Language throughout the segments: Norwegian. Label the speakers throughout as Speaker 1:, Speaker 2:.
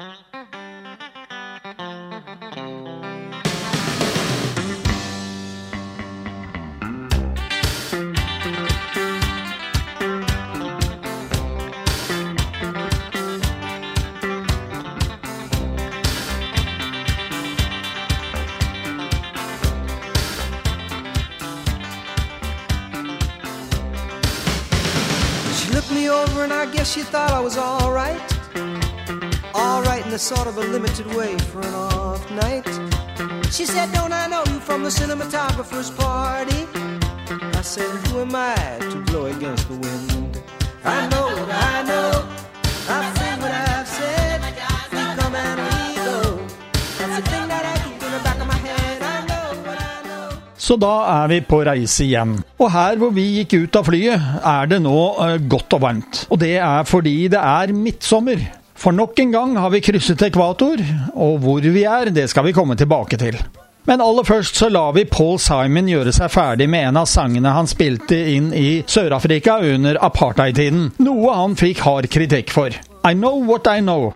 Speaker 1: She looked me over and I guess she thought I was alright. In a sort of a limited way for an off night. She said, Don't I know you from the cinematographer's party? I said, Who am I to blow against the wind? I know what I know. I've said what I've said. We come and we go. That's the thing that I keep in the back of my head. I know what I know.
Speaker 2: Så da er vi på reise igjen. Og her hvor vi gikk ut av flyet, er det nå eh, godt og varmt. Og det er fordi det er midtsommer. For nok en gang har vi krysset ekvator, og hvor vi er, det skal vi komme tilbake til. Men aller først så lar vi Paul Simon gjøre seg ferdig med en av sangene han spilte inn i Sør-Afrika under apartheid-tiden, noe han fikk hard kritikk for. I know what I know.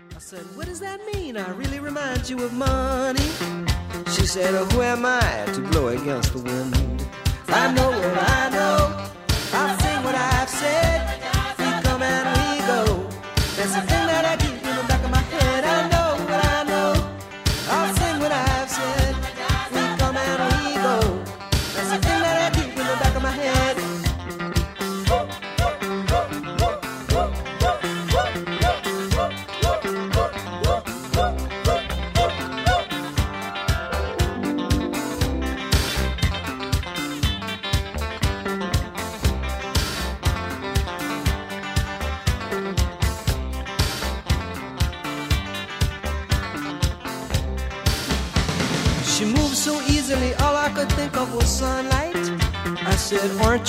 Speaker 1: I oh, know what I know.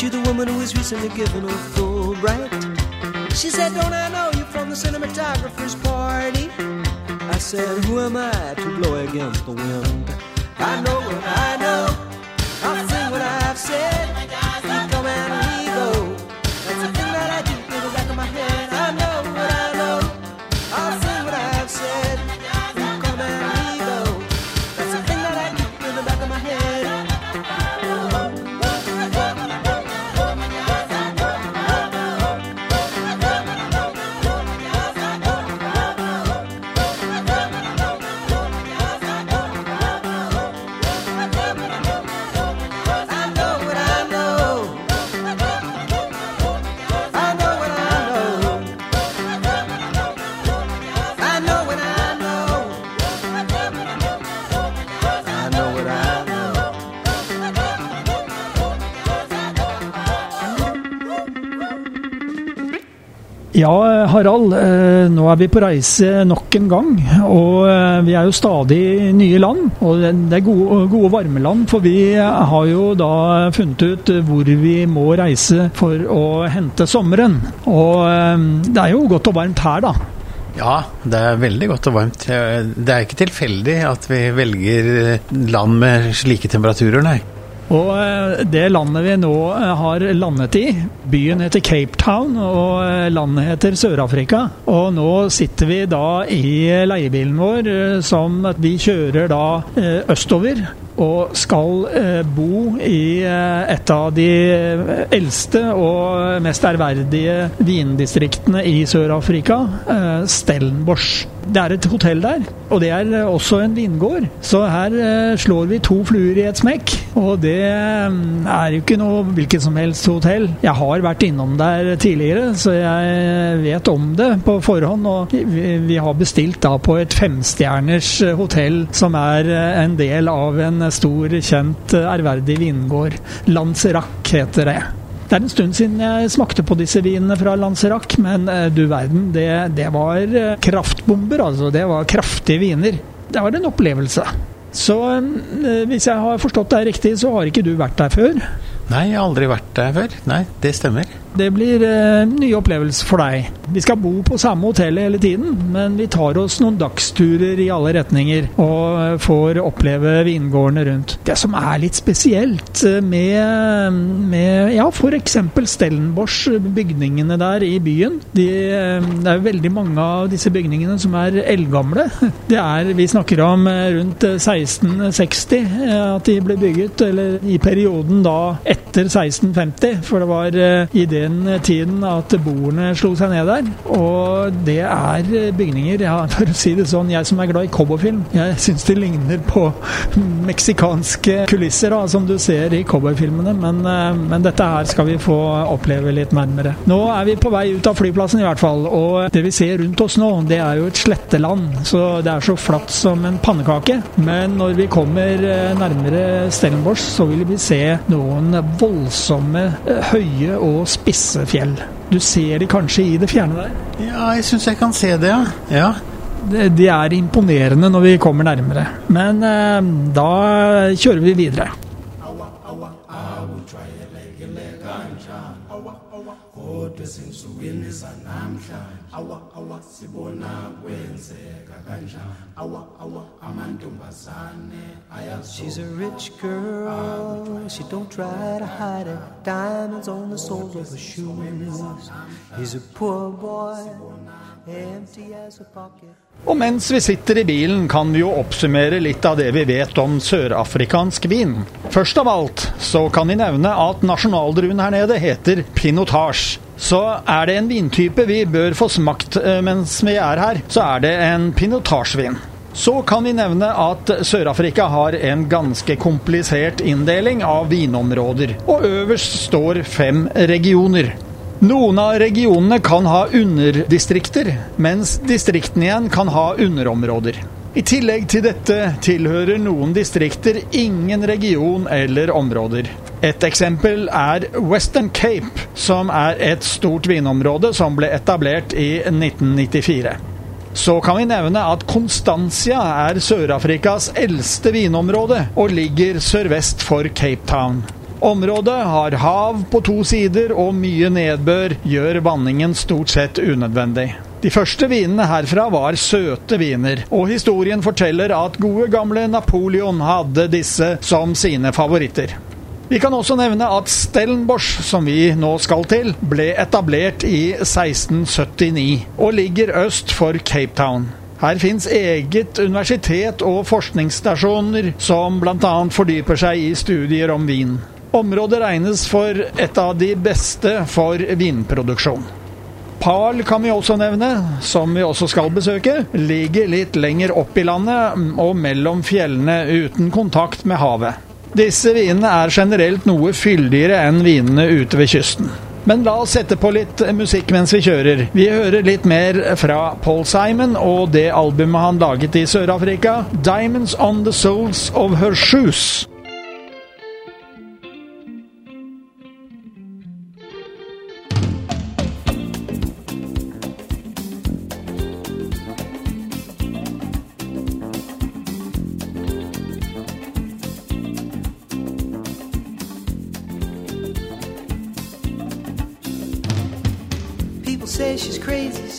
Speaker 1: You the woman who was recently given a Fulbright? She said, Don't I know you from the cinematographer's party? I said, Who am I to blow against the wind? I know what I know. I'll seen what I've said.
Speaker 2: Harald. eh, Nå er vi på reise nok en gang. Og eh, vi er jo stadig nye land. Og det er gode, gode varme land, for vi har jo da funnet ut hvor vi må reise for å hente sommeren. Og eh, det er jo godt og varmt her, da.
Speaker 3: Ja, det er veldig godt og varmt. Det er ikke tilfeldig at vi velger land med slike temperaturer, nei.
Speaker 2: Og eh, det landet vi nå eh, har landet i, byen heter Cape Town, og eh, landet heter Sør-Afrika. Og nå sitter vi da i leiebilen vår, som vi kjører da østover. Og skal bo i et av de eldste og mest ærverdige vindistriktene i Sør-Afrika, Stellenbosch. Det er et hotell der, og det er eh, også en vingård. Så her eh, slår vi to fluer i et smekk. Og det eh, er jo ikke noe hvilket som helst hotell. Jeg har vært innom der tidligere, så jeg vet om det på forhånd. Og vi, har bestilt da på et femstjerners hotell som er en del av en stor, kjent, ærverdig vingård. Lanzerac heter det. Det er en stund siden jeg smakte på disse vinene fra Lanzerac, men eh, du verden, det, det var eh, kraftbomber, altså. Det var kraftige viner. Det var en opplevelse. Så eh, hvis jeg har forstått deg riktig, så har ikke du vært der før?
Speaker 3: Nei, jeg har aldri vært der før. Nei, det stemmer.
Speaker 2: Det blir eh, nye opplevelser for deg. Vi skal bo på samme hotell hele tiden, men vi tar oss noen dagsturer i alle retninger og eh, får oppleve vingårdene rundt. Det som er litt spesielt eh, med, med ja, f.eks. Stellenbosch, bygningene der i byen de, eh, Det er veldig mange av disse bygningene som er eldgamle. Det er, vi snakker om eh, rundt 1660 eh, at de ble bygget, eller i perioden da etter 1650, for det var i den tiden at bordene slo seg ned der. Og det er bygninger ja, For å si det sånn, jeg som er glad i cowboyfilm, jeg syns det ligner på meksikanske kulisser, da, som du ser i cowboyfilmene, men, men dette her skal vi få oppleve litt nærmere. Nå er vi på vei ut av flyplassen i hvert fall, og det vi ser rundt oss nå, det er jo et sletteland, så det er så flatt som en pannekake. Men når vi kommer nærmere Stellenbosch, så vil vi se noen voldsomme, høye og spisse fjell. Du ser de kanskje i det fjerne der?
Speaker 3: Ja, jeg syns jeg kan se det, ja. ja.
Speaker 2: De er imponerende når vi kommer nærmere. Men eh, da kjører vi videre. awa awa sibona kwenzeka kanjani awa awa amantombazane She's a rich girl, she don't try to hide it. Diamonds on the soles of her shoes. He's a poor boy, empty as a pocket. Og mens vi sitter i bilen, kan vi jo oppsummere litt av det vi vet om sørafrikansk vin. Først av alt så kan vi nevne at nasjonaldruen her nede heter pinotage. Så er det en vintype vi bør få smakt eh, mens vi er her, så er det en pinotagevin. Så kan vi nevne at Sør-Afrika har en ganske komplisert inndeling av vinområder, og øverst står fem regioner. Noen av regionene kan ha underdistrikter, mens distriktene igjen kan ha underområder. I tillegg til dette tilhører noen distrikter ingen region eller områder. Et eksempel er Western Cape, som er et stort vinområde som ble etablert i 1994. Så kan vi nevne at Constancia er Sør-Afrikas eldste vinområde og ligger sørvest for Cape Town. Området har hav på to sider, og mye nedbør gjør vanningen stort sett unødvendig. De første vinene herfra var søte viner, og historien forteller at gode gamle Napoleon hadde disse som sine favoritter. Vi kan også nevne at Stellenbosch, som vi nå skal til, ble etablert i 1679 og ligger øst for Cape Town. Her fins eget universitet og forskningsstasjoner som bl.a. fordyper seg i studier om vin. Området regnes for et av de beste for vinproduksjon. Pal kan vi også nevne, som vi også skal besøke. Ligger litt lenger opp i landet og mellom fjellene uten kontakt med havet. Disse vinene er generelt noe fyldigere enn vinene ute ved kysten. Men la oss sette på litt musikk mens vi kjører. Vi hører litt mer fra Paul Simon og det albumet han laget i Sør-Afrika, 'Diamonds On The Souls Of Her Shoes'.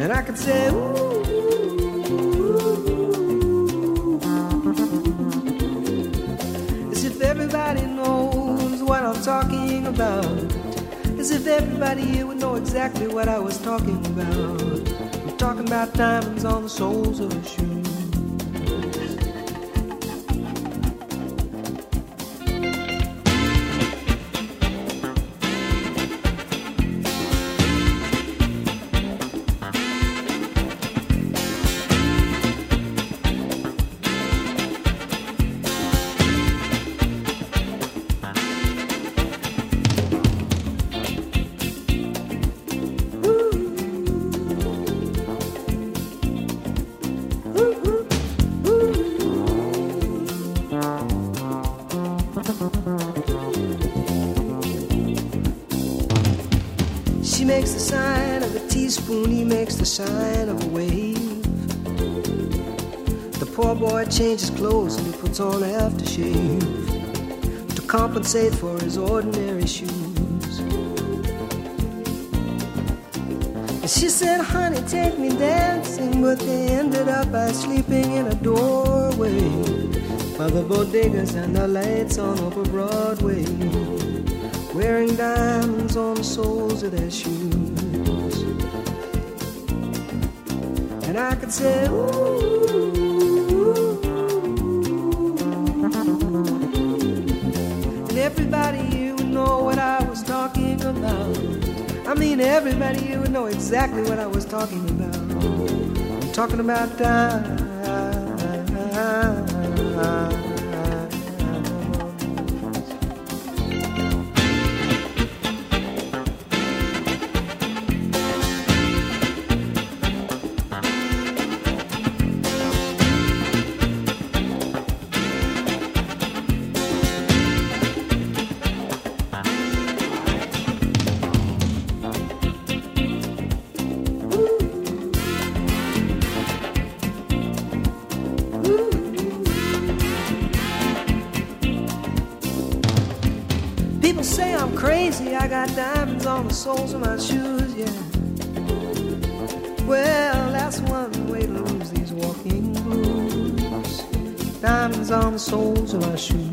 Speaker 1: And I could say, ooh, if everybody knows what I'm talking about. As if everybody here would know exactly what I was talking about. I'm talking about diamonds on the soles of a sign of a wave. The poor boy changes clothes and he puts on aftershave to compensate for his ordinary shoes. And she said, honey, take me dancing, but they ended up by sleeping in a doorway by the bodegas and the lights on Upper Broadway wearing diamonds on the soles of their shoes. And I could say, ooh. Everybody you would know what I was talking about. I mean, everybody you would know exactly what I was talking about. I'm talking about time. On the soles of my shoes, yeah. Well, that's one way to lose these walking blues. Diamonds on the soles of my shoes.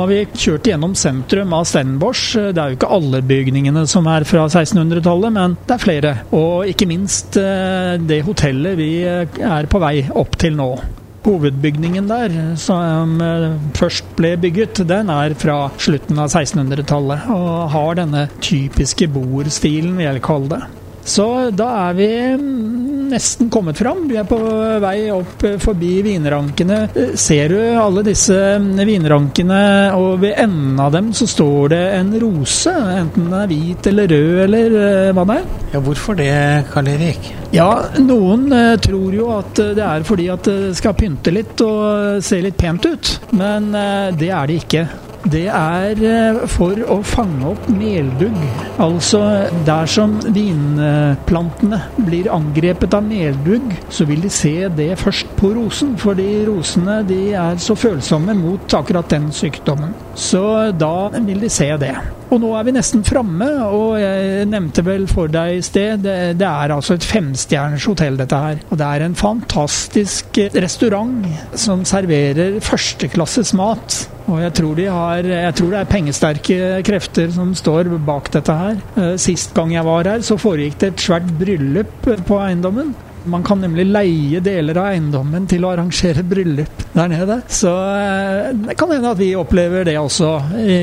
Speaker 2: Har vi kjørt gjennom sentrum av Stenbosch. Det er jo ikke alle bygningene som er fra 1600-tallet, men det er flere. Og ikke minst eh, det hotellet vi eh, er på vei opp til nå. Hovedbygningen der, som eh, først ble bygget, den er fra slutten av 1600-tallet. Og har denne typiske bordstilen, vil jeg kalle det. Så da er vi nesten kommet fram. Vi er på vei opp forbi vinrankene. Ser du alle disse vinrankene, og ved enden av dem så står det en rose. Enten den er hvit eller rød eller eh, hva det er.
Speaker 3: Ja, hvorfor det, Karl Erik?
Speaker 2: Ja, noen eh, tror jo at eh, det er fordi at det skal pynte litt og se litt pent ut. Men eh, det er det ikke. Det er eh, for å fange opp meldugg. Altså dersom vinplantene blir angrepet av meldugg, så vil de se det først på rosen. Fordi rosene de er så følsomme mot akkurat den sykdommen. Så da vil de se det. Og nå er vi nesten framme, og jeg nevnte vel for deg i sted, det, er altså et femstjerners hotell dette her. Og det er en fantastisk restaurant som serverer førsteklasses mat. Og jeg tror, de har, jeg tror det er pengesterke krefter som står bak dette her. Eh, Sist gang jeg var her, så foregikk det et svært bryllup på eiendommen. Man kan nemlig leie deler av eiendommen til å arrangere bryllup der nede. Så eh, det kan hende at vi opplever det også.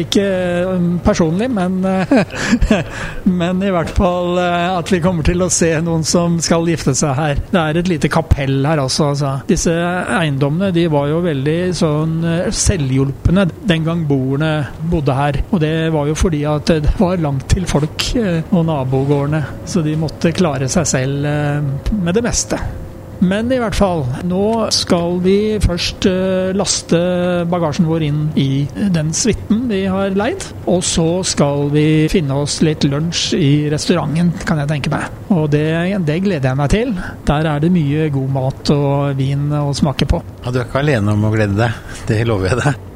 Speaker 2: Ikke eh, personlig, men, eh, men i hvert fall at vi kommer til å se noen som skal gifte seg her. Det er et lite kapell her også. Altså. Disse eiendommene de var jo veldig sånn selvhjulpne den gang boerne bodde her. Og det var jo fordi at det var langt til folk og nabogårdene, så de måtte klare seg selv med det meste.
Speaker 4: Men i hvert fall, nå skal vi først uh, laste bagasjen vår inn i den suiten vi har leid. Og så skal vi finne oss litt lunsj i restauranten, kan jeg tenke meg. Og det, det gleder jeg meg til. Der er det mye god mat og vin å smake på.
Speaker 3: Ja, du er ikke alene om å glede deg. Det lover jeg deg.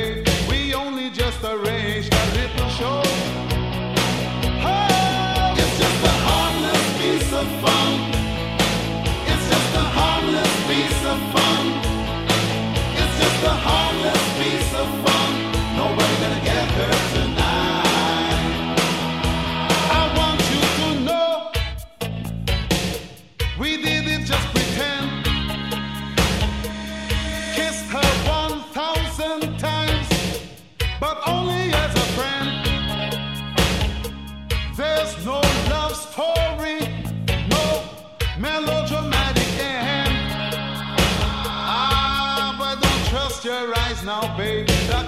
Speaker 4: made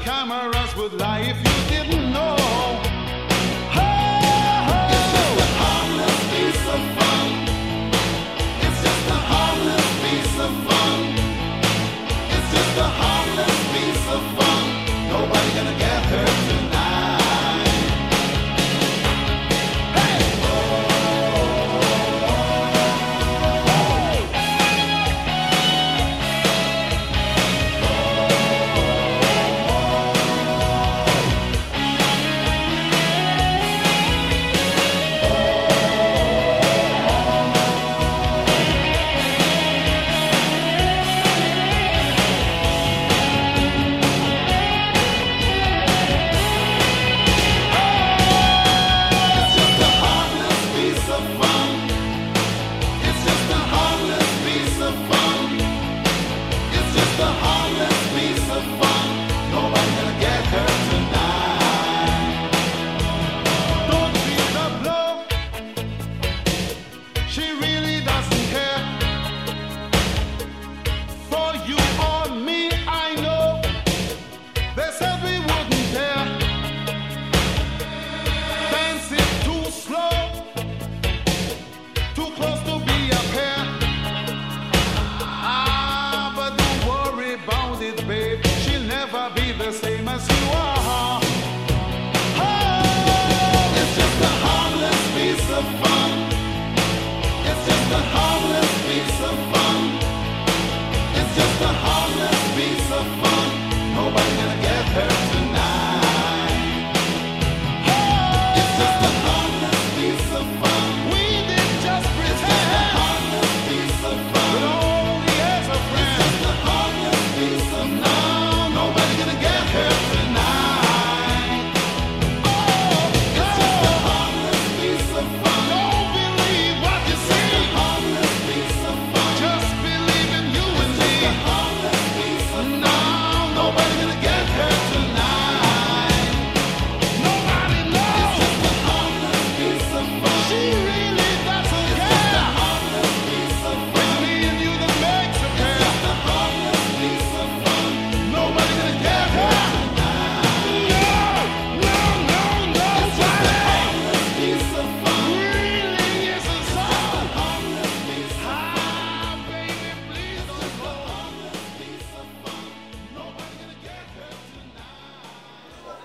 Speaker 4: cameras would lie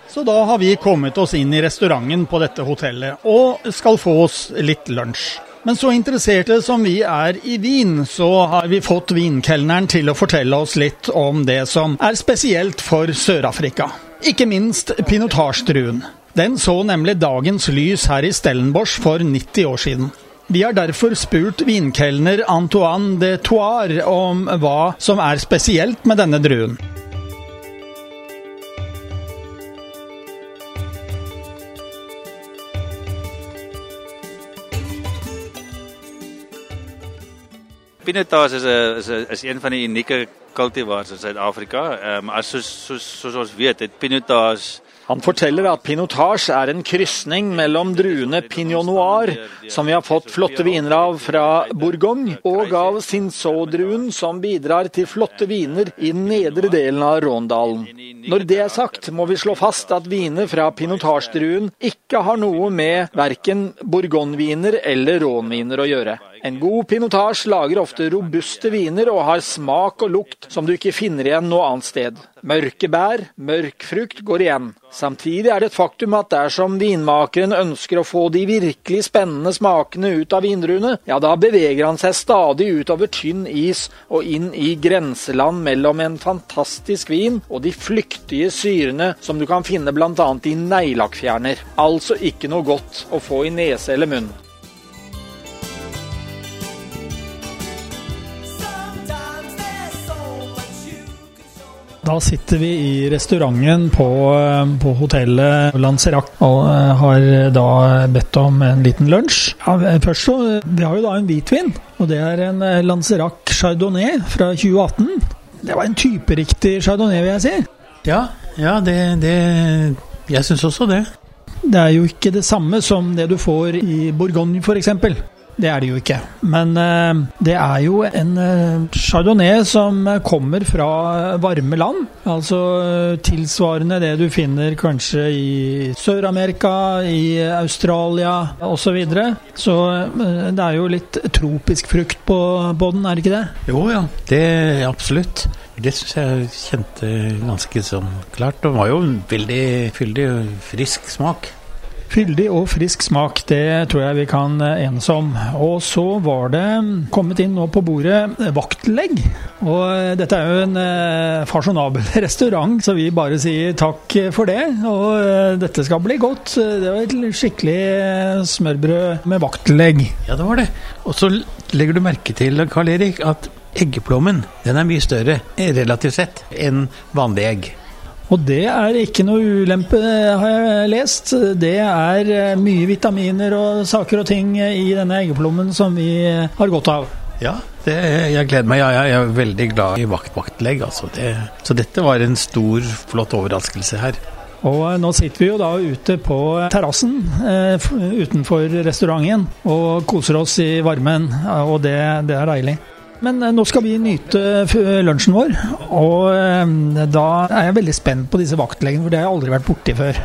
Speaker 4: Så da har vi kommet oss inn i restauranten på dette hotellet og skal få oss litt lunsj. Men så interesserte som vi er i vin, så har vi fått vinkelneren til å fortelle oss litt om det som er spesielt for Sør-Afrika. Ikke minst pinotage Den så nemlig dagens lys her i Stellenbosch for 90 år siden.
Speaker 2: Vi har derfor spurt vinkelner Antoine de Toir om hva som er spesielt med denne druen.
Speaker 5: Pinotage is 'n is is een van die unieke kultivars in Suid-Afrika. Ehm um, as soos soos soos ons weet, het Pinotage
Speaker 6: Han forteller at pinotage er en krysning mellom druene pinot noir, som vi har fått flotte viner av fra Bourgogne, og av Cinsault-druen, som bidrar til flotte viner i den nedre delen av Råndalen. Når det er sagt, må vi slå fast at viner fra pinotage-druen ikke har noe med verken bourgogneviner eller rånviner å gjøre. En god pinotasje lager ofte robuste viner og har smak og lukt som du ikke finner igjen noe annet sted. Mørke bær, mørk frukt går igjen. Samtidig er det et faktum at dersom vinmakeren ønsker å få de virkelig spennende smakene ut av vindruene, ja da beveger han seg stadig utover tynn is og inn i grenseland mellom en fantastisk vin og de flyktige syrene som du kan finne bl.a. i neglelakkfjerner. Altså ikke noe godt å få i nese eller munn.
Speaker 2: Da sitter vi i restauranten på, på hotellet Lanzerac og eh, har da bedt om en liten lunsj. Ja, først så, Vi har jo da en hvitvin, og det er en eh, Lanzerac Chardonnay fra 2018. Det var en typeriktig chardonnay, vil jeg si.
Speaker 7: Ja, ja det, det Jeg syns også det.
Speaker 2: Det er jo ikke det samme som det du får i Bourgogne, f.eks. Det er det jo ikke. Men uh, det er jo en uh, chardonnay som kommer fra varme land. Altså uh, tilsvarende det du finner kanskje i Sør-Amerika, i Australia osv. Så, videre. så det er jo litt tropisk frukt på, på den, er det ikke det?
Speaker 7: Jo ja, det er absolutt. Det syns jeg kjente ganske sånn klart. Det var jo en veldig fyldig og frisk smak.
Speaker 2: Fyldig og frisk smak, det tror jeg vi kan enes om. Og så var det kommet inn nå på bordet vaktlegg. Og dette er jo en eh, fasjonabel restaurant, så vi bare sier takk for det. Og eh, dette skal bli godt. Det var et skikkelig smørbrød med vaktlegg.
Speaker 7: Ja, det var det. Og så legger du merke til, Karl Erik, at eggeplommen den er mye større relativt sett enn vanlige egg.
Speaker 2: Og det er ikke noe ulempe, har jeg lest. Det er eh, mye vitaminer og saker og ting i denne eggeplommen som vi har godt av.
Speaker 7: Ja, det, jeg gleder meg. Jeg, jeg er veldig glad i vakt vaktlegg. Altså det, så dette var en stor, flott overraskelse her.
Speaker 2: Og nå sitter vi jo da ute på terrassen eh, utenfor restauranten og koser oss i varmen, og det, det er deilig. Men eh, nå skal vi nyte lunsjen vår, og eh, da er jeg veldig spent på disse vaktleggene, for det har jeg aldri vært borti før.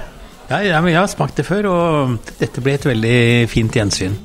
Speaker 7: Ja, jeg har smakt det før, og dette ble et veldig fint gjensyn.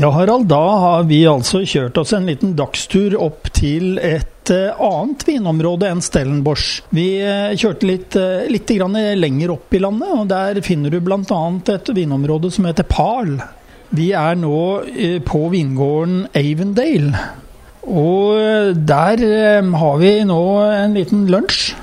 Speaker 2: Ja, Harald, da har vi altså kjørt oss en liten dagstur opp til et eh, annet vinområde enn Stellenbosch. Vi eh, kjørte litt, eh, litt lenger opp i landet, og der finner du bl.a. et vinområde som heter Pal. Vi er nå på vingården Avendale. Og der har vi nå en liten lunsj.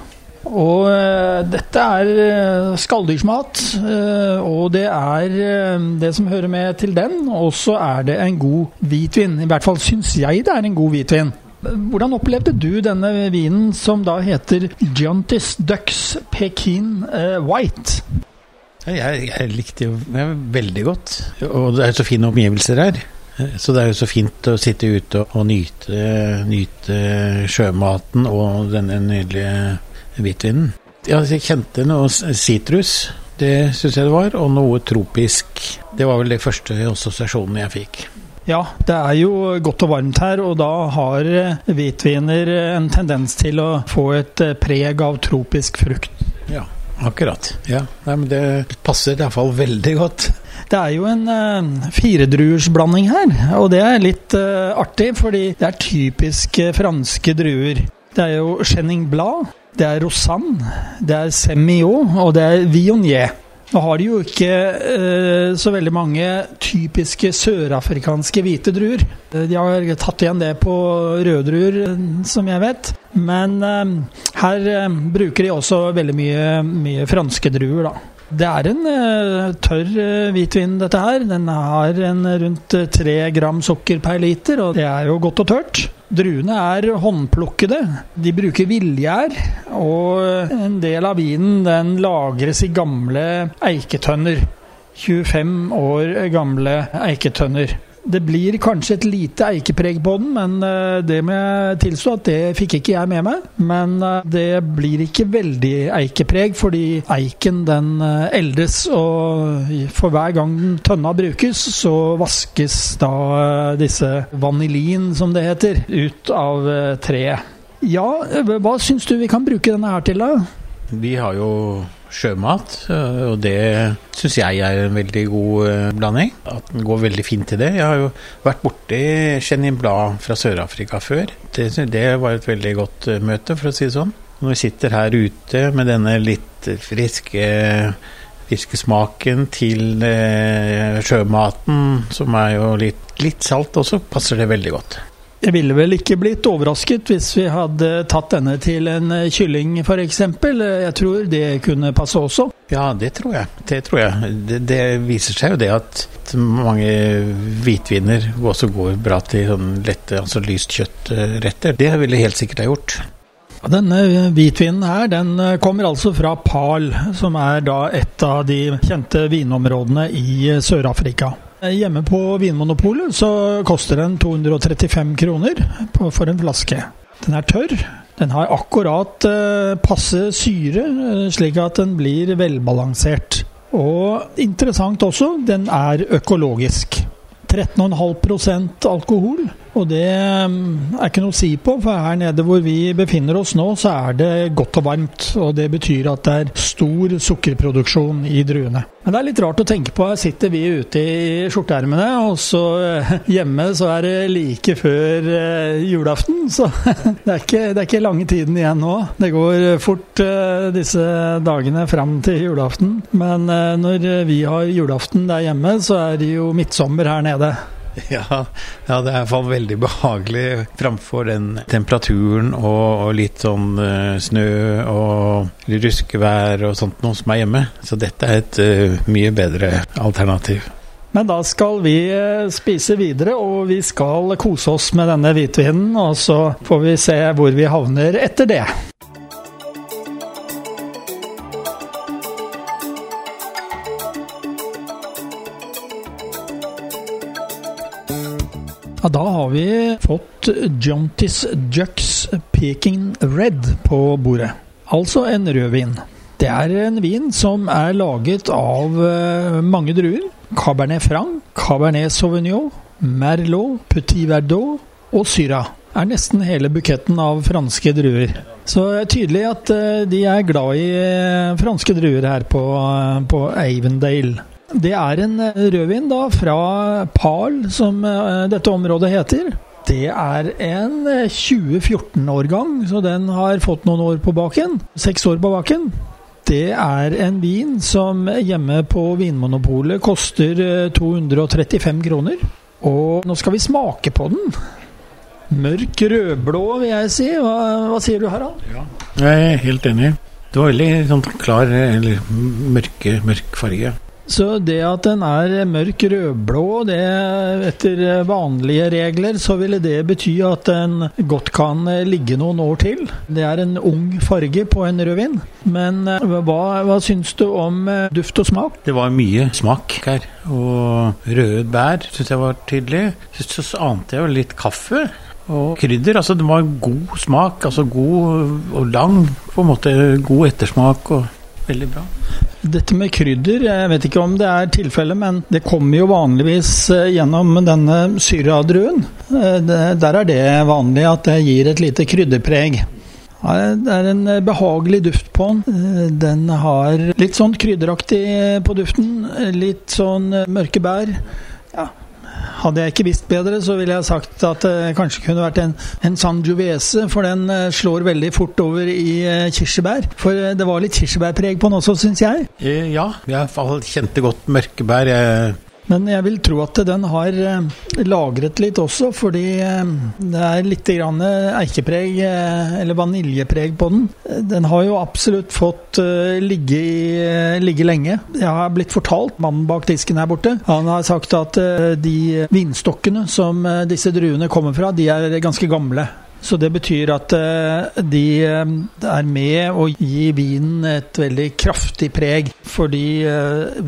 Speaker 2: Og uh, dette er uh, skalldyrsmat, uh, og det er det som hører med til den. Og så er det en god hvitvin. I hvert fall syns jeg det er en god hvitvin. Hvordan opplevde du denne vinen som da heter Giantis Ducks Pekin White?
Speaker 3: Jeg, jeg likte jo veldig godt, og det er så fine omgivelser her. Så det er jo så fint å sitte ute og nyte, nyte sjømaten og denne nydelige hvitvinen. Ja, jeg kjente noe sitrus, det syns jeg det var, og noe tropisk. Det var vel de første assosiasjonene jeg fikk.
Speaker 2: Ja, det er jo godt og varmt her, og da har eh, hvitviner en tendens til å få et eh, preg av tropisk frukt.
Speaker 3: Ja, akkurat. Ja, Nei, men Det passer iallfall veldig godt.
Speaker 2: Det er jo en uh, firedruersblanding her, og det er litt uh, artig, fordi det er typisk franske druer. Det er jo Chenin Blad, det er Rosanne, det er Semillon og det er Vionier. Nå har de jo ikke eh, så veldig mange typiske sørafrikanske hvite druer. De har tatt igjen det på røddruer, som jeg vet. Men eh, her eh, bruker de også veldig mye, mye franske druer, da. Det er en uh, tørr uh, hvitvin, dette her. Den har en rundt tre gram sukker per liter, og det er jo godt og tørt. Druene er håndplukkede. De bruker villgjær, og en del av vinen den lagres i gamle eiketønner. 25 år gamle eiketønner. Det blir kanskje et lite eikepreg på den, men eh, det må jeg tilstå at det fikk ikke jeg med meg. Men eh, det blir ikke veldig eikepreg, fordi eiken den eh, eldes, og for hver gang tønna brukes, så vaskes da disse vanilin, som det heter, ut av treet. Ja, hva syns du vi kan bruke denne her til, da?
Speaker 3: Vi har jo sjømat, og det syns jeg er en veldig god eh, blanding. At den går veldig fint til det. Jeg har jo vært borti Chenin Blad fra Sør-Afrika før. Det, det, var et veldig godt eh, møte, for å si det sånn. Når vi sitter her ute med denne litt friske friske smaken til eh, sjømaten, som er jo litt, litt salt også, passer det veldig godt.
Speaker 2: Jeg ville vel ikke blitt overrasket hvis vi hadde tatt denne til en eh, kylling f.eks. Jeg tror det kunne passe også.
Speaker 3: Ja, det tror jeg. Det, tror jeg. Det, det viser seg jo det at mange hvitviner også går bra til sånn lette, altså lyst kjøttretter. Det ville helt sikkert ha gjort.
Speaker 2: Denne hvitvinen her, den eh, kommer altså fra Pal, som er da et av de kjente vinområdene i Sør-Afrika. Hjemme på Vinmonopolet så koster den 235 kroner for en flaske. Den er tørr. Den har akkurat eh, passe syre, eh, slik at den blir velbalansert. Og interessant også, den er økologisk. 13,5% alkohol. Og det mm, er ikke noe å si på, for her nede hvor vi befinner oss nå, så er det godt og varmt. Og det betyr at det er stor sukkerproduksjon i druene. Men det er litt rart å tenke på. Her sitter vi ute i skjorteermene, og så eh, hjemme så er det like før eh, julaften. Så det er, ikke, det er ikke lange tiden igjen nå. Det går fort eh, disse dagene fram til julaften. Men når vi har julaften der hjemme, så er det jo midtsommer her nede.
Speaker 3: Ja, ja, det er iallfall veldig behagelig framfor den temperaturen og, og litt sånn uh, snø og ruskevær og sånt noe som er hjemme. Så dette er et uh, mye bedre alternativ.
Speaker 2: Men da skal vi uh, spise videre, og vi skal kose oss med denne hvitvinen. Og så får vi se hvor vi havner etter det. Ja, da har vi fått Jontis Jux Peking Red på bordet. Altså en rødvin. Det er en vin som er laget av eh, mange druer. Cabernet Franc, Cabernet Sauvignon, Merlot, Petit Verdot og Syra er nesten hele buketten av franske druer. Så det er tydelig at eh, de er glad i eh, franske druer her på, på Avendale. Det er en eh, rødvin da fra Pal, som eh, dette området heter. Det er en 2014-årgang, så den har fått noen år på baken. Seks år på baken. Det er en vin som hjemme på Vinmonopolet koster 235 kroner. Og nå skal vi smake på den. Mørk rødblå, vil jeg si. Hva, hva sier du, Harald?
Speaker 3: Ja. Jeg er helt enig. Det var veldig sånn klar, eller mørke, mørk farge.
Speaker 2: Så det at den er mørk rødblå, det etter vanlige regler, så ville det bety at den godt kan ligge noen år til. Det er en ung farge på en rødvin. Men eh, hva, hva syns du om eh, duft og smak?
Speaker 3: Det var mye smak her. Og røde bær syns jeg var tydelig. Så ante jeg jo litt kaffe og krydder. Altså det var god smak, altså god og lang, på en måte god ettersmak og veldig bra.
Speaker 2: Dette med krydder, jeg vet ikke om det er tilfellet, men det kommer jo vanligvis eh, gjennom denne syriadruen. Eh, der er det vanlig at det gir et lite krydderpreg. Det er en behagelig duft på den. Eh, den har litt sånn krydderaktig på duften. Litt sånn mørke bær. Ja, hadde jeg ikke visst bedre, så ville jeg sagt at det kanskje kunne vært en, en Sangiovese, for den eh, slår veldig fort over i eh, kirsebær. For eh, det var litt kirsebærpreg på den også, syns jeg.
Speaker 3: Ja, jeg kjente godt mørkebær. Jeg
Speaker 2: men jeg vil tro at den har eh, lagret litt også, fordi eh, det er litt grann eikepreg, eh, eller vaniljepreg på den. Den har jo absolutt fått ligge, i, ligge lenge. Jeg har blitt fortalt, mannen bak disken her borte, han har sagt at de vinstokkene som disse druene kommer fra, de er ganske gamle. Så det betyr at eh, de eh, er med å gi vinen et veldig kraftig preg. Fordi eh,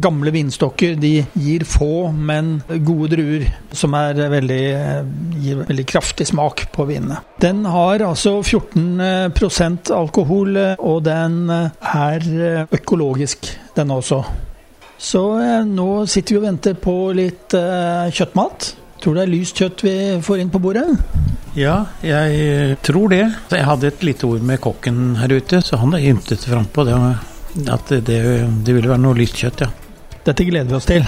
Speaker 2: gamle vinstokker de gir få, men gode druer som veldig, gir veldig kraftig smak på vinene. Den har altså 14% alkohol, og den er økologisk, den også. Så nå sitter vi og venter på litt kjøttmat. Tror du det er lyst kjøtt vi får inn på bordet?
Speaker 3: Ja, jeg tror det. Jeg hadde et lite ord med kokken her ute, så han ymtet frampå at det, det ville være noe lyst kjøtt, ja.
Speaker 2: Dette gleder vi oss til.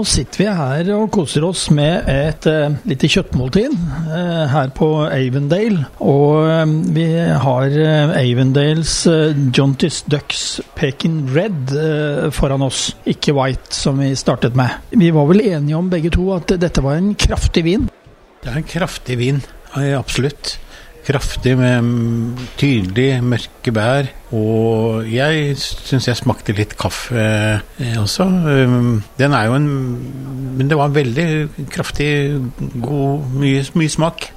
Speaker 2: Nå sitter vi her og koser oss med et uh, lite kjøttmåltid uh, her på Avondale. Og uh, vi har Avondales Jontis Ducks Peking Red foran oss, ikke White, som vi startet med. Vi var vel enige om begge to at dette var en kraftig vin?
Speaker 7: Det er en kraftig vin, absolutt kraftig med tydelig mørke bær. Og jeg syns jeg smakte litt kaffe eh, også. Um, den er jo en Men det var veldig kraftig, god, mye, mye smak.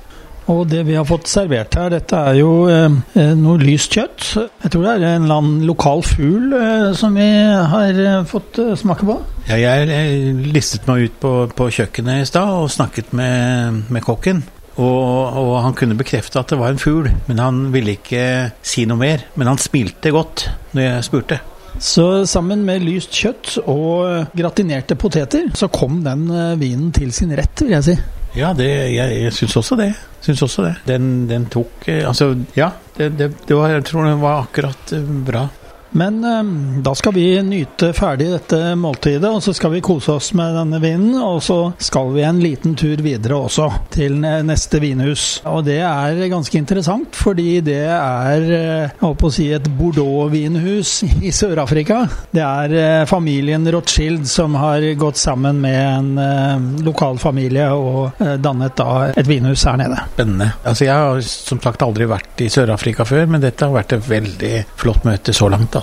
Speaker 2: Og det vi har fått servert her, dette er jo eh, eh noe lyst kjøtt. Jeg tror det er en eller annen lokal fugl eh, som vi har eh, fått eh, smake på.
Speaker 7: Ja, jeg listet meg ut på, på kjøkkenet i stad og snakket med, med kokken. Og, og, han kunne bekrefte at det var en fugl, men han ville ikke si noe mer. Men han smilte godt når jeg spurte.
Speaker 2: Så sammen med lyst kjøtt og gratinerte poteter, så kom den eh, vinen til sin rett, vil jeg si.
Speaker 7: Ja, det, jeg, jeg syns også det. Syns også det. Den, den tok eh, Altså, ja. Det, det, det var, jeg tror den var akkurat eh, bra.
Speaker 2: Men eh, da skal vi nyte ferdig dette måltidet, og så skal vi kose oss med denne vinen. Og så skal vi en liten tur videre også, til neste vinhus. Og det er ganske interessant, fordi det er eh, jeg håper å si et Bordeaux-vinhus i Sør-Afrika. Det er eh, familien Rothschild som har gått sammen med en lokal familie og dannet da et vinhus her nede.
Speaker 7: Spennende. Altså Jeg har som sagt aldri vært i Sør-Afrika før, men dette har vært et veldig flott møte så langt. altså.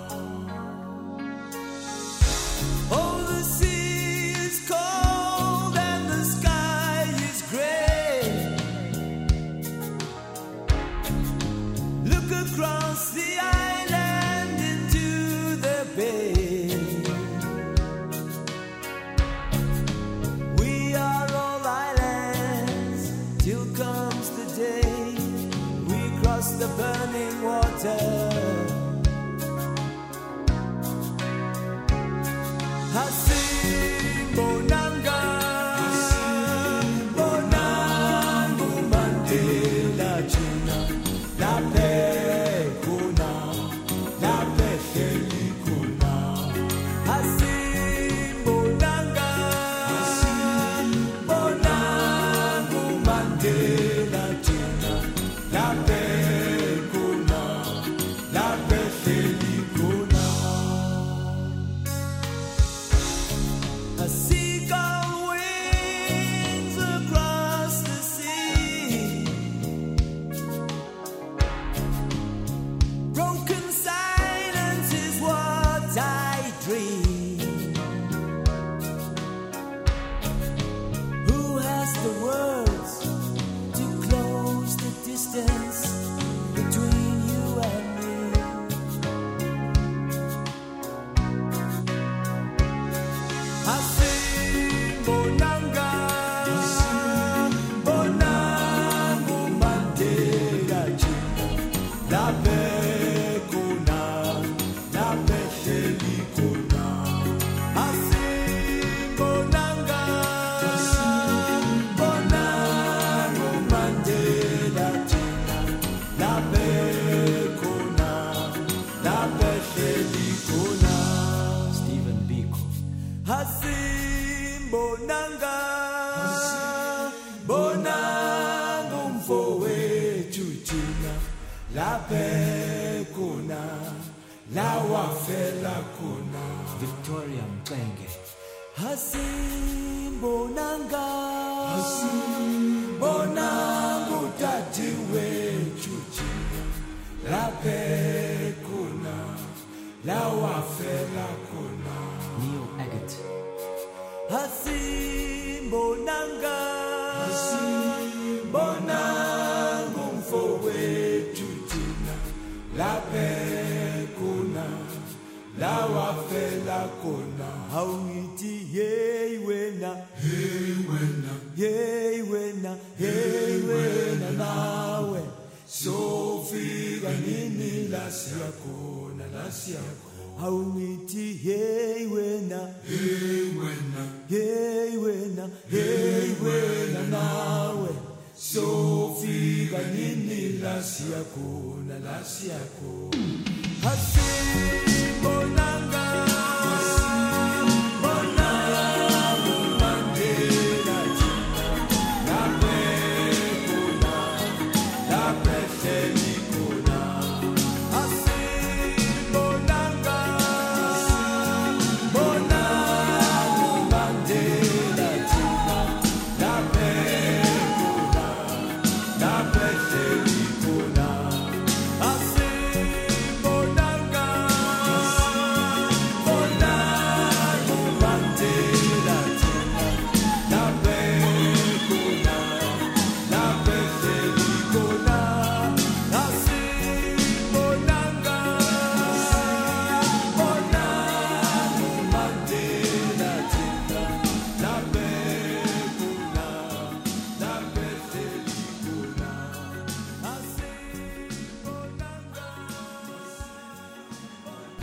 Speaker 7: Assim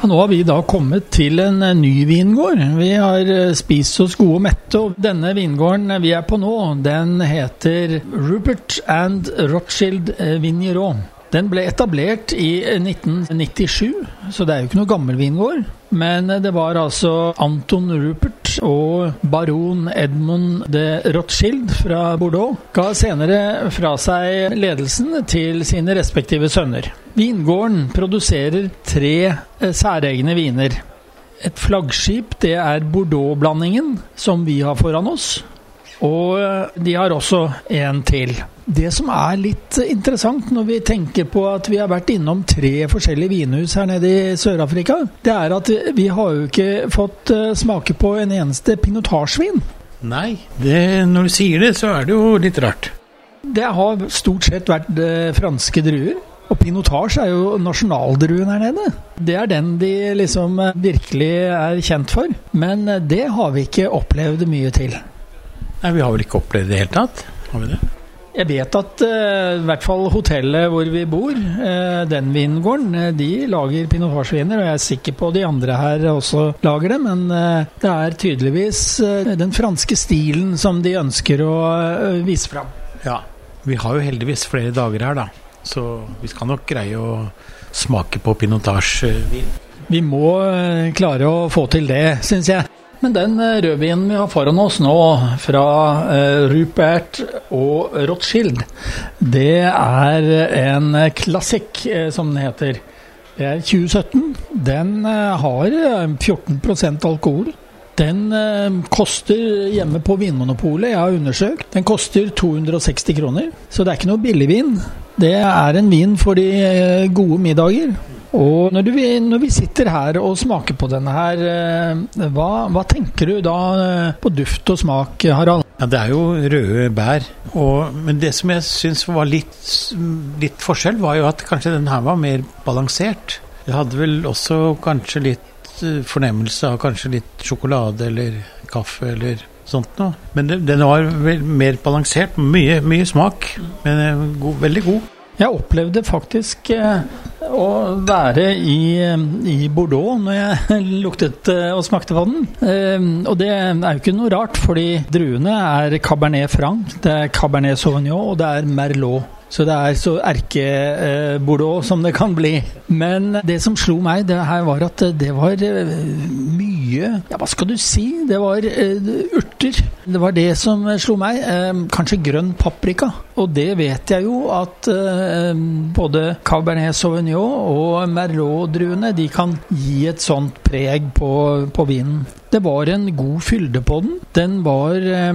Speaker 2: Nå har vi da kommet til en eh, ny vingård. Vi har eh, spist oss gode og mette, og denne vingården vi er på nå, den heter Rupert and Rothschild eh, Vigneron. Den ble etablert i 1997, så det er jo ikke noe gammel vingård. Men det var altså Anton Rupert og baron Edmund de Rothschild fra Bordeaux ga senere fra seg ledelsen til sine respektive sønner. Vingården produserer tre eh, særegne viner. Et flaggskip det er Bordeaux-blandingen, som vi har foran oss. Og eh, de har også en til. Det som er litt interessant når vi tenker på at vi har vært innom tre forskjellige vinhus her nede i Sør-Afrika, det er at vi har jo ikke fått eh, smake på en eneste pinotasjevin.
Speaker 3: Nei, det, når du sier det, så er det jo litt rart.
Speaker 2: Det har stort sett vært franske druer. Og pinotasje er jo nasjonaldruen her nede. Det er den de liksom eh, virkelig er kjent for. Men eh, det har vi ikke opplevd mye til.
Speaker 3: Nei, Vi har vel ikke opplevd det i det hele tatt? Har vi det?
Speaker 2: Jeg vet at eh, i hvert fall hotellet hvor vi bor, den vingården, de lager pinotasjeviner. Og jeg er sikker på de andre her også lager det, men det er tydeligvis den franske stilen som de ønsker å vise fram.
Speaker 3: Ja. Vi har jo heldigvis flere dager her, da. Så vi skal nok greie å smake på pinotasjevin.
Speaker 2: Vi må eh, klare å få til det, syns jeg. Men den eh, rødvinen vi har foran oss nå, fra eh, Rupert og Rothschild, det er en klassikk, som den heter. Det er 2017. Den har eh, 14% alkohol. Den eh, koster hjemme på Vinmonopolet, jeg har undersøkt, den koster 260 kroner. Så det er ikke noe billigvin. Det er en vin for de eh, gode middager. Og når, du, når vi sitter her og smaker på denne her, eh, hva, hva tenker du da eh, på duft og smak, Harald?
Speaker 3: Ja, Det er jo røde bær. Og, men det som jeg syns var litt, litt forskjell, var jo at kanskje den her var mer balansert. Det hadde vel også kanskje litt eh, fornemmelse av kanskje litt sjokolade eller kaffe eller sånt noe. Men den var mer balansert. Mye, mye smak, men eh, god, veldig god.
Speaker 2: Jeg opplevde faktisk eh, å være i, i Bordeaux når jeg luktet og smakte på den. Og det er jo ikke noe rart, fordi druene er Cabernet Franc, det er Cabernet Sauvignon og det er Merlot. Så det er så erkebordeaux som det kan bli. Men det som slo meg, det her var at det var eh, mye Ja, hva skal du si? Det var eh, urter. Det var det som slo meg. Eh, kanskje grønn paprika. Og det vet jeg jo at eh, både Cabernet Sauvignon og Merlot-druene de kan gi et sånt preg på, på vinen. Det var en god fylde på den. Den var eh,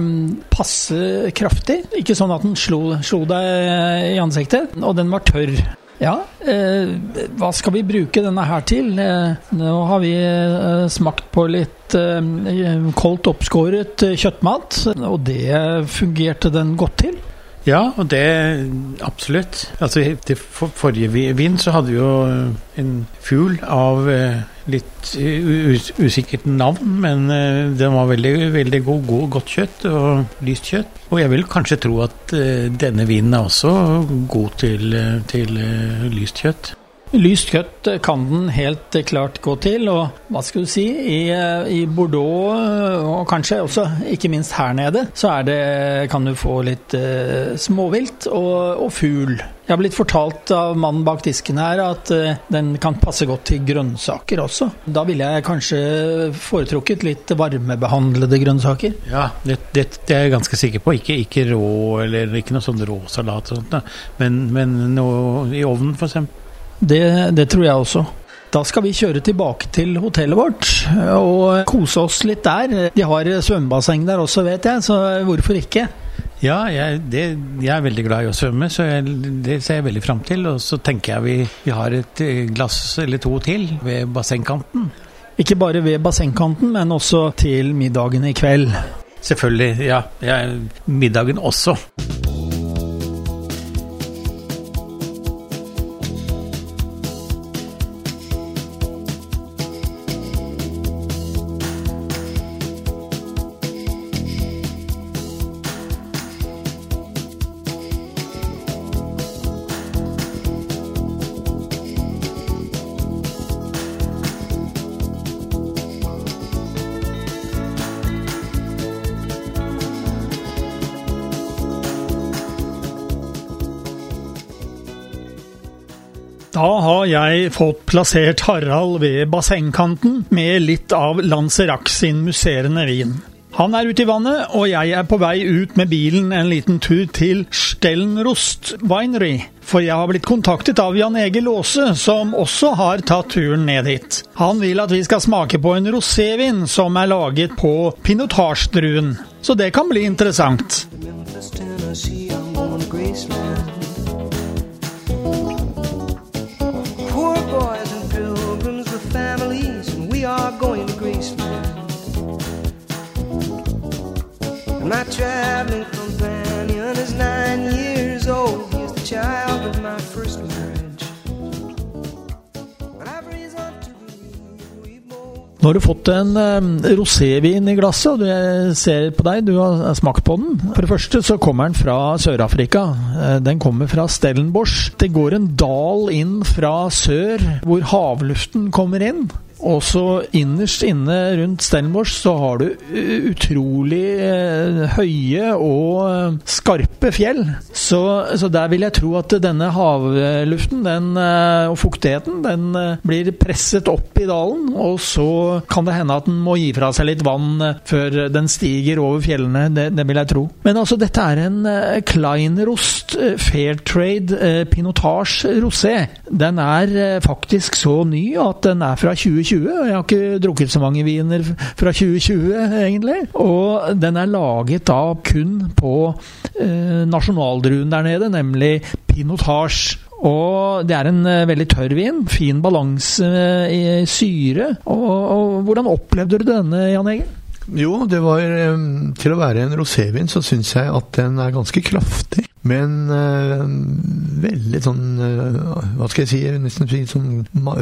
Speaker 2: passe kraftig. Ikke sånn at den slo, slo deg i ansiktet. Og den var tørr. Ja, eh, hva skal vi bruke denne her til? Eh, nå har vi eh, smakt på litt koldt oppskåret kjøttmat, og det fungerte den godt til.
Speaker 3: Ja, og det absolutt. Altså, til forrige vi- vin så hadde vi jo en fugl av eh, litt usikkert navn, men eh, den var veldig, veldig god, god. Godt kjøtt og lyst kjøtt. Og jeg vil kanskje tro at eh, denne vinen er også god til, eh, til lyst kjøtt.
Speaker 2: Lyst kjøtt kan den helt klart gå til, og hva skal du si, i, i Bordeaux, og kanskje også ikke minst her nede, så det, kan du få litt uh, småvilt og, og fugl. Jeg har blitt fortalt av mannen bak disken her at uh, den kan passe godt til grønnsaker også. Da ville jeg kanskje foretrukket litt varmebehandlede grønnsaker.
Speaker 3: Ja, det, det, det er jeg ganske sikker på. Ikke, ikke rå, eller ikke noe sånn rå salat, og sånt, men, men noe i ovnen, eksempel.
Speaker 2: Det, det tror jeg også. Da skal vi kjøre tilbake til hotellet vårt og kose oss litt der. De har svømmebasseng der også, vet jeg, så hvorfor ikke?
Speaker 3: Ja, jeg, det, jeg er veldig glad i å svømme, så jeg, det ser jeg veldig fram til. Og så tenker jeg vi, vi har et eh, glass eller to til ved bassengkanten.
Speaker 2: Ikke bare ved bassengkanten, men også til middagen i kveld.
Speaker 3: Selvfølgelig. Ja, ja middagen også.
Speaker 2: Jeg fått plassert Harald ved bassengkanten med litt av Lanzerac sin musserende vin. Han er ute i vannet, og jeg er på vei ut med bilen en liten tur til Stellenrost Winery. For jeg har blitt kontaktet av Jan Egil Aase, som også har tatt turen ned hit. Han vil at vi skal smake på en rosévin som er laget på pinotage-druen. Så det kan bli interessant.
Speaker 1: Memphis, Tennessee, I'm going to Graceland. My traveling companion is nine years old. He's the child of my first marriage.
Speaker 2: Nå har du fått en rosévin i glasset, og jeg ser på deg, du har smakt på den. For det første så kommer den fra Sør-Afrika. Eh, Den kommer fra Stellenbosch. Det går en dal inn fra sør, hvor havluften kommer inn. Og så innerst inne rundt Stellenbosch så har du utrolig eh, høye og eh, skarpe fjell. Så, så der vil jeg tro at denne havluften den, eh, og fuktigheten den eh, blir presset opp i dalen. Og så kan det hende at den må gi fra seg litt vann eh, før den stiger over fjellene. Det, det vil jeg tro. Men altså, dette er en Kleinrost eh, Fairtrade eh, Pinotage Rosé. Den er eh, faktisk så ny at den er fra 2020. og Jeg har ikke drukket så mange viner fra 2020, egentlig. Og den er laget da kun på eh, nasjonaldruen der nede, nemlig Pinotage. Og det er en eh, veldig tørr vin. Fin balanse eh, i syre. Og, og hvordan opplevde du denne, Jan Egil?
Speaker 8: Jo, det var Til å være en rosévin så syns jeg at den er ganske kraftig. Men eh, veldig sånn eh, Hva skal jeg si? Nesten sånn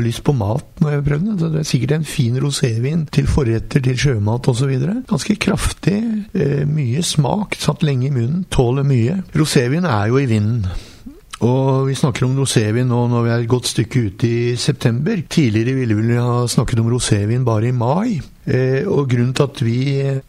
Speaker 8: lyst på mat når jeg har prøvd den. Så det er sikkert en fin rosévin til forretter, til sjømat osv. Ganske kraftig. Eh, mye smak. Satt lenge i munnen. Tåler mye. Rosévin er jo i vinden. Og vi snakker om rosévin nå når vi er et godt stykke ute i september. Tidligere ville vi ha snakket om rosévin bare i mai. Eh, og grunnen til at vi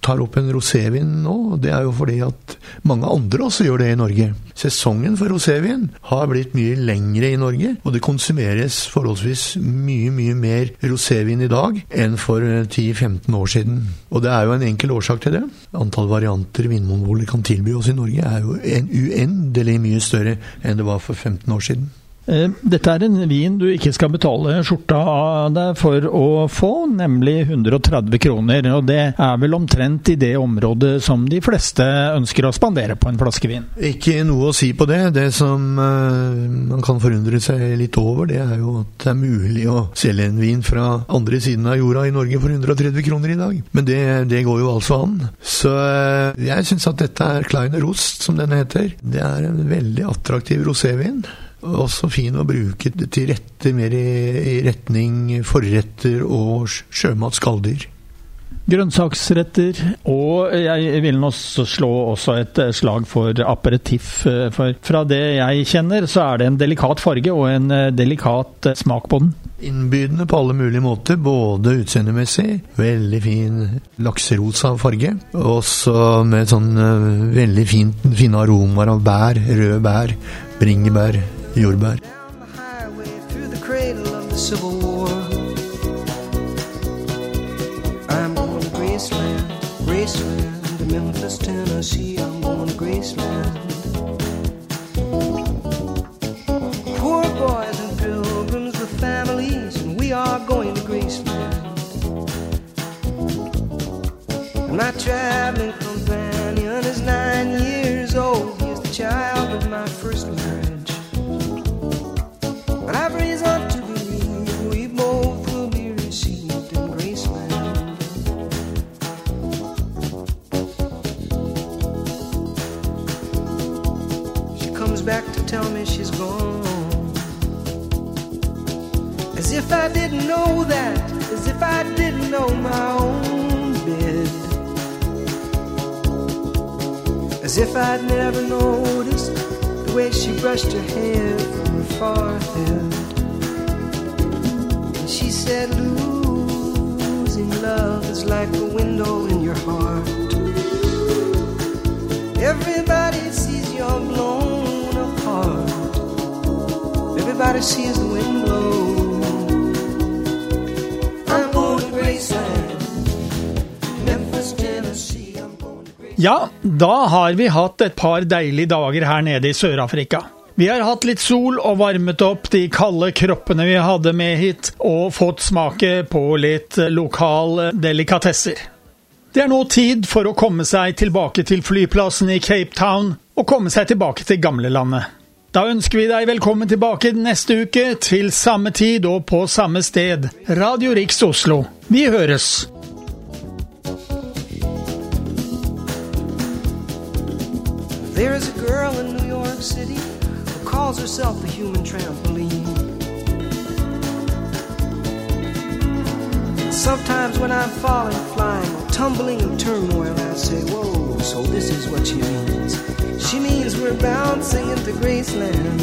Speaker 8: tar opp en rosévin nå, det er jo fordi at mange andre også gjør det i Norge. Sesongen for rosévin har blitt mye lengre i Norge, og det konsumeres forholdsvis mye, mye mer rosévin i dag enn for eh, 10-15 år siden. Og det er jo en enkel årsak til det. Antall varianter Vinmonopolet kan tilby oss i Norge er jo en uendelig mye større enn det var for 15 år siden.
Speaker 2: Eh, Dette er en vin du ikke skal betale skjorta av deg for å få, nemlig 130 kroner. Og det er vel omtrent i det området som de fleste ønsker å spandere på en flaske vin.
Speaker 8: Ikke noe å si på det. Det som eh, man kan forundre seg litt over, det er jo at det er mulig å selge en vin fra andre siden av jorda i Norge for 130 kroner i dag. Men det, det går jo altså an. Så eh, jeg syns at dette er Kleiner Rost, som den heter. Det er en veldig attraktiv rosévin. Også fin å bruke til rette mer i, i retning forretter og sj- sjømat, skalldyr.
Speaker 2: Grønnsaksretter, og jeg vil nå slå også et eh, slag for aperitiff. eh, For fra det jeg kjenner, så er det en delikat farge og en eh, delikat smak på den.
Speaker 8: Innbydende på alle mulige måter, både utseendemessig, veldig fin lakserosa farge, og så med sånn veldig fint, fine aromaer av bær, røde bær, bringebær, jordbær.
Speaker 1: Down the highway through the cradle of the Civil War. I'm going to Graceland, Graceland, to Memphis, Tennessee. I'm going to Graceland. Poor boys and pilgrims with families, and we are going to Graceland. And my traveling companion is nine years old. He is the child of my first marriage. As if I'd never noticed the way she brushed her hair from her forehead. And she said, Losing love is like a window in your heart. Everybody sees you're blown apart. Everybody sees the wind blow.
Speaker 2: Ja, da har vi hatt et par deilige dager her nede i Sør-Afrika. Vi har hatt litt sol og varmet opp de kalde kroppene vi hadde med hit, og fått smake på litt lokal delikatesser. Det er nå tid for å komme seg tilbake til flyplassen i Cape Town, og komme seg tilbake til gamlelandet. Da ønsker vi deg velkommen tilbake neste uke, til samme tid og på samme sted. Radio Riks Oslo. Vi høres!
Speaker 1: There is a girl in New York City who calls herself the human trampoline. Sometimes when I'm falling, flying, or tumbling in turmoil, I say, Whoa, so this is what she means. She means we're bouncing into Graceland.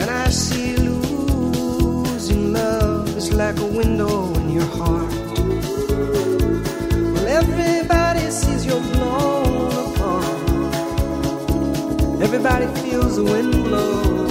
Speaker 1: And I see losing love is like a window Everybody feels the wind blow.